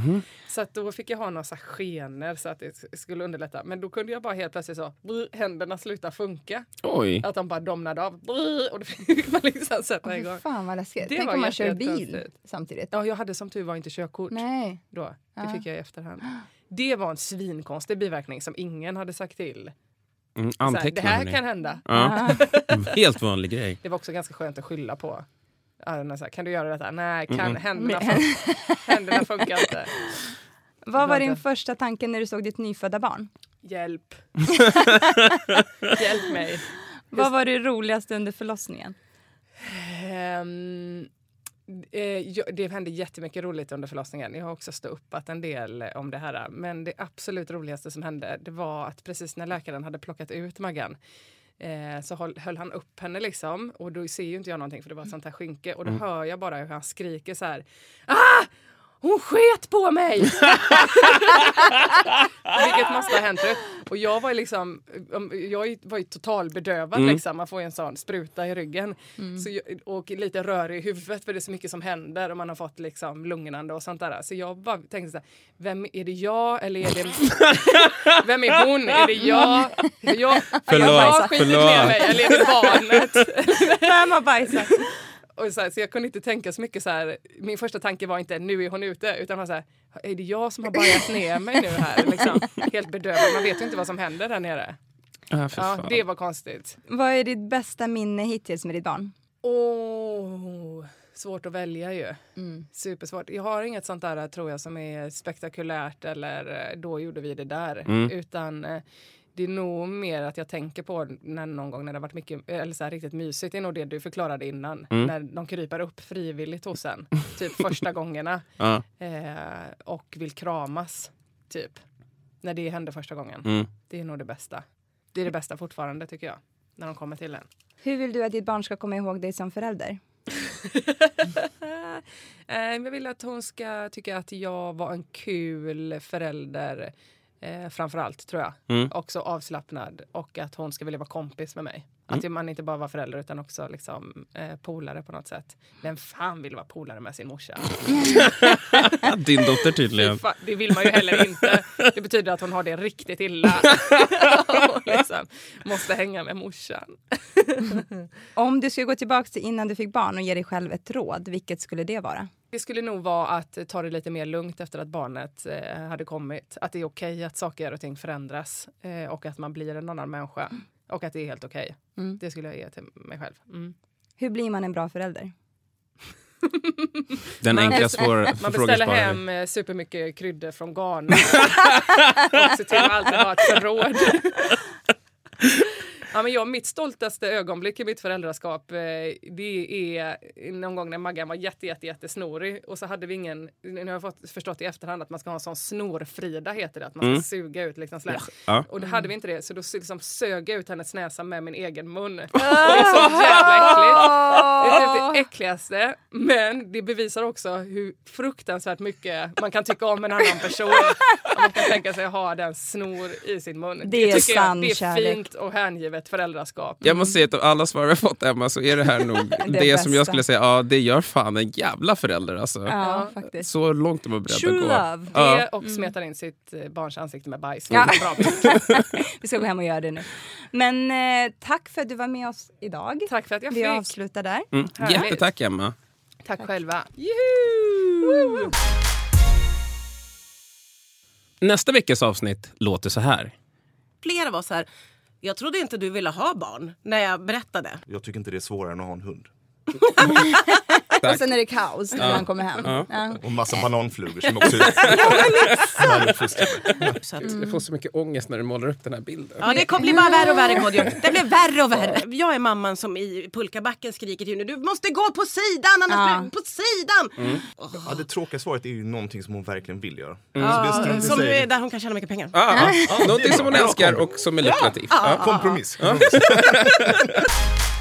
Så att då fick jag ha några så här skenor så att det skulle underlätta. Men då kunde jag bara helt plötsligt så, brr, händerna sluta funka. Oj. Att de bara domnade av. Brr, och då fick man liksom sätta Fy igång. fan vad läskigt. Det Tänk om man kör bil samtidigt. Ja, jag hade som tur var inte körkort. Nej. Då. Det Ja. fick jag i efterhand. Det var en svinkonstig biverkning som ingen hade sagt till. Mm, Så här, det här hörni. kan hända. Ja. Helt vanlig grej. Det var också ganska skönt att skylla på. Ja, så här, kan du göra detta? Nej, kan, händerna, fun- händerna funkar inte. Vad var din första tanke när du såg ditt nyfödda barn? Hjälp. Hjälp mig. Vad var det roligaste under förlossningen? Ehm, Eh, det hände jättemycket roligt under förlossningen. Jag har också ståuppat en del om det här. Men det absolut roligaste som hände det var att precis när läkaren hade plockat ut Maggan eh, så höll, höll han upp henne liksom. Och då ser ju inte jag någonting för det var ett sånt här skynke. Och då hör jag bara hur han skriker så här. Ah! Hon sket på mig! Vilket måste ha hänt. Och jag var ju liksom, jag var ju totalbedövad liksom. Man får ju en sån spruta i ryggen. Så jag, och lite rörig i huvudet för det är så mycket som händer och man har fått liksom lugnande och sånt där. Så jag bara tänkte så här, vem är det jag eller är det... vem är hon? Är det jag? jag Förlåt, Har jag skitit förlåt. ner mig eller är det barnet? Vem har bajsat? Och så, här, så jag kunde inte tänka så mycket så här. Min första tanke var inte nu är hon ute utan var så här, är det jag som har bajat ner mig nu här? Liksom, helt bedövad. Man vet ju inte vad som händer där nere. Ah, Ja, det var konstigt. Vad är ditt bästa minne hittills med ditt barn? Åh, svårt att välja ju. Supersvårt. Jag har inget sånt där tror jag som är spektakulärt eller eh, då gjorde vi det där. Utan eh, det är nog mer att jag tänker på när någon gång när det har varit mycket, eller så här, riktigt mysigt. Det är nog det du förklarade innan. När de kryper upp frivilligt hos en. Typ första gångerna. Ja. Eh, och vill kramas. Typ. När det hände första gången. Mm. Det är nog det bästa. Det är det bästa fortfarande tycker jag. När de kommer till en. Hur vill du att ditt barn ska komma ihåg dig som förälder? Eh, jag vill att hon ska tycka att jag var en kul förälder. Eh, framför allt tror jag. Mm. Också avslappnad och att hon ska vilja vara kompis med mig. Att man inte bara var förälder utan också liksom, eh, polare på något sätt. Vem fan vill vara polare med sin morsa? Din dotter tydligen. fan, det vill man ju heller inte. Det betyder att hon har det riktigt illa. och liksom måste hänga med morsan. Om du skulle gå tillbaka till innan du fick barn och ge dig själv ett råd, vilket skulle det vara? Det skulle nog vara att ta det lite mer lugnt efter att barnet eh, hade kommit. Att det är okej att saker och ting förändras eh, och att man blir en annan människa. Och att det är helt okej. Mm. Det skulle jag ge till mig själv. Mm. Hur blir man en bra förälder? Den enkla svår, Man beställer hem eh, supermycket kryddor från Ghana. och ser till att alltid ha ett förråd. Ja, men jag, mitt stoltaste ögonblick i mitt föräldraskap eh, det är någon gång när Maggan var jätte, jätte, jättesnorig och så hade vi ingen, nu har jag fått förstått i efterhand att man ska ha en sån snorfrida heter det, att man ska suga ut liksom. Ja. Och då hade vi inte det så då liksom sög jag ut hennes näsa med min egen mun. Och det är så jävla äckligt. Det är typ det äckligaste men det bevisar också hur fruktansvärt mycket man kan tycka om en annan person. Om man kan tänka sig att ha den snor i sin mun. Det är tycker jag, sann det är kärlek. fint och hängivet föräldraskap. Jag måste säga att av alla svar vi har fått Emma så är det här nog det, som jag skulle säga, ja det gör fan en jävla förälder alltså. Ja, faktiskt. Så långt de är beredda True att gå. love. Det Ja. och smetar in sitt eh, barns ansikte med bajs. Ja. Vi ska gå hem och göra det nu. Men eh, tack för att du var med oss idag. Tack för att jag Vi fick. avslutar där. Mm. Jättetack Emma. Tack själva. Nästa veckas avsnitt låter så här. Flera var så här, jag trodde inte du ville ha barn när jag berättade. Jag tycker inte det är svårare än att ha en hund. Och sen är det kaos när han kommer hem. Ja. Och massa bananflugor som också är att, Jag får så mycket ångest när du målar upp den här bilden. Ja, det kommer bli bara värre och värre Kodjo. Det blir värre och värre. Jag är mamman som i pulkabacken skriker till henne, du måste gå på sidan annars Ja. blir på sidan. Ja, det tråkiga svaret är ju någonting som hon verkligen vill göra. Ja, Så det är som är där hon kan tjäna mycket pengar. Ah, ah, Någonting det är som hon älskar och som är lukrativt. Ja. Kompromiss. Kompromiss.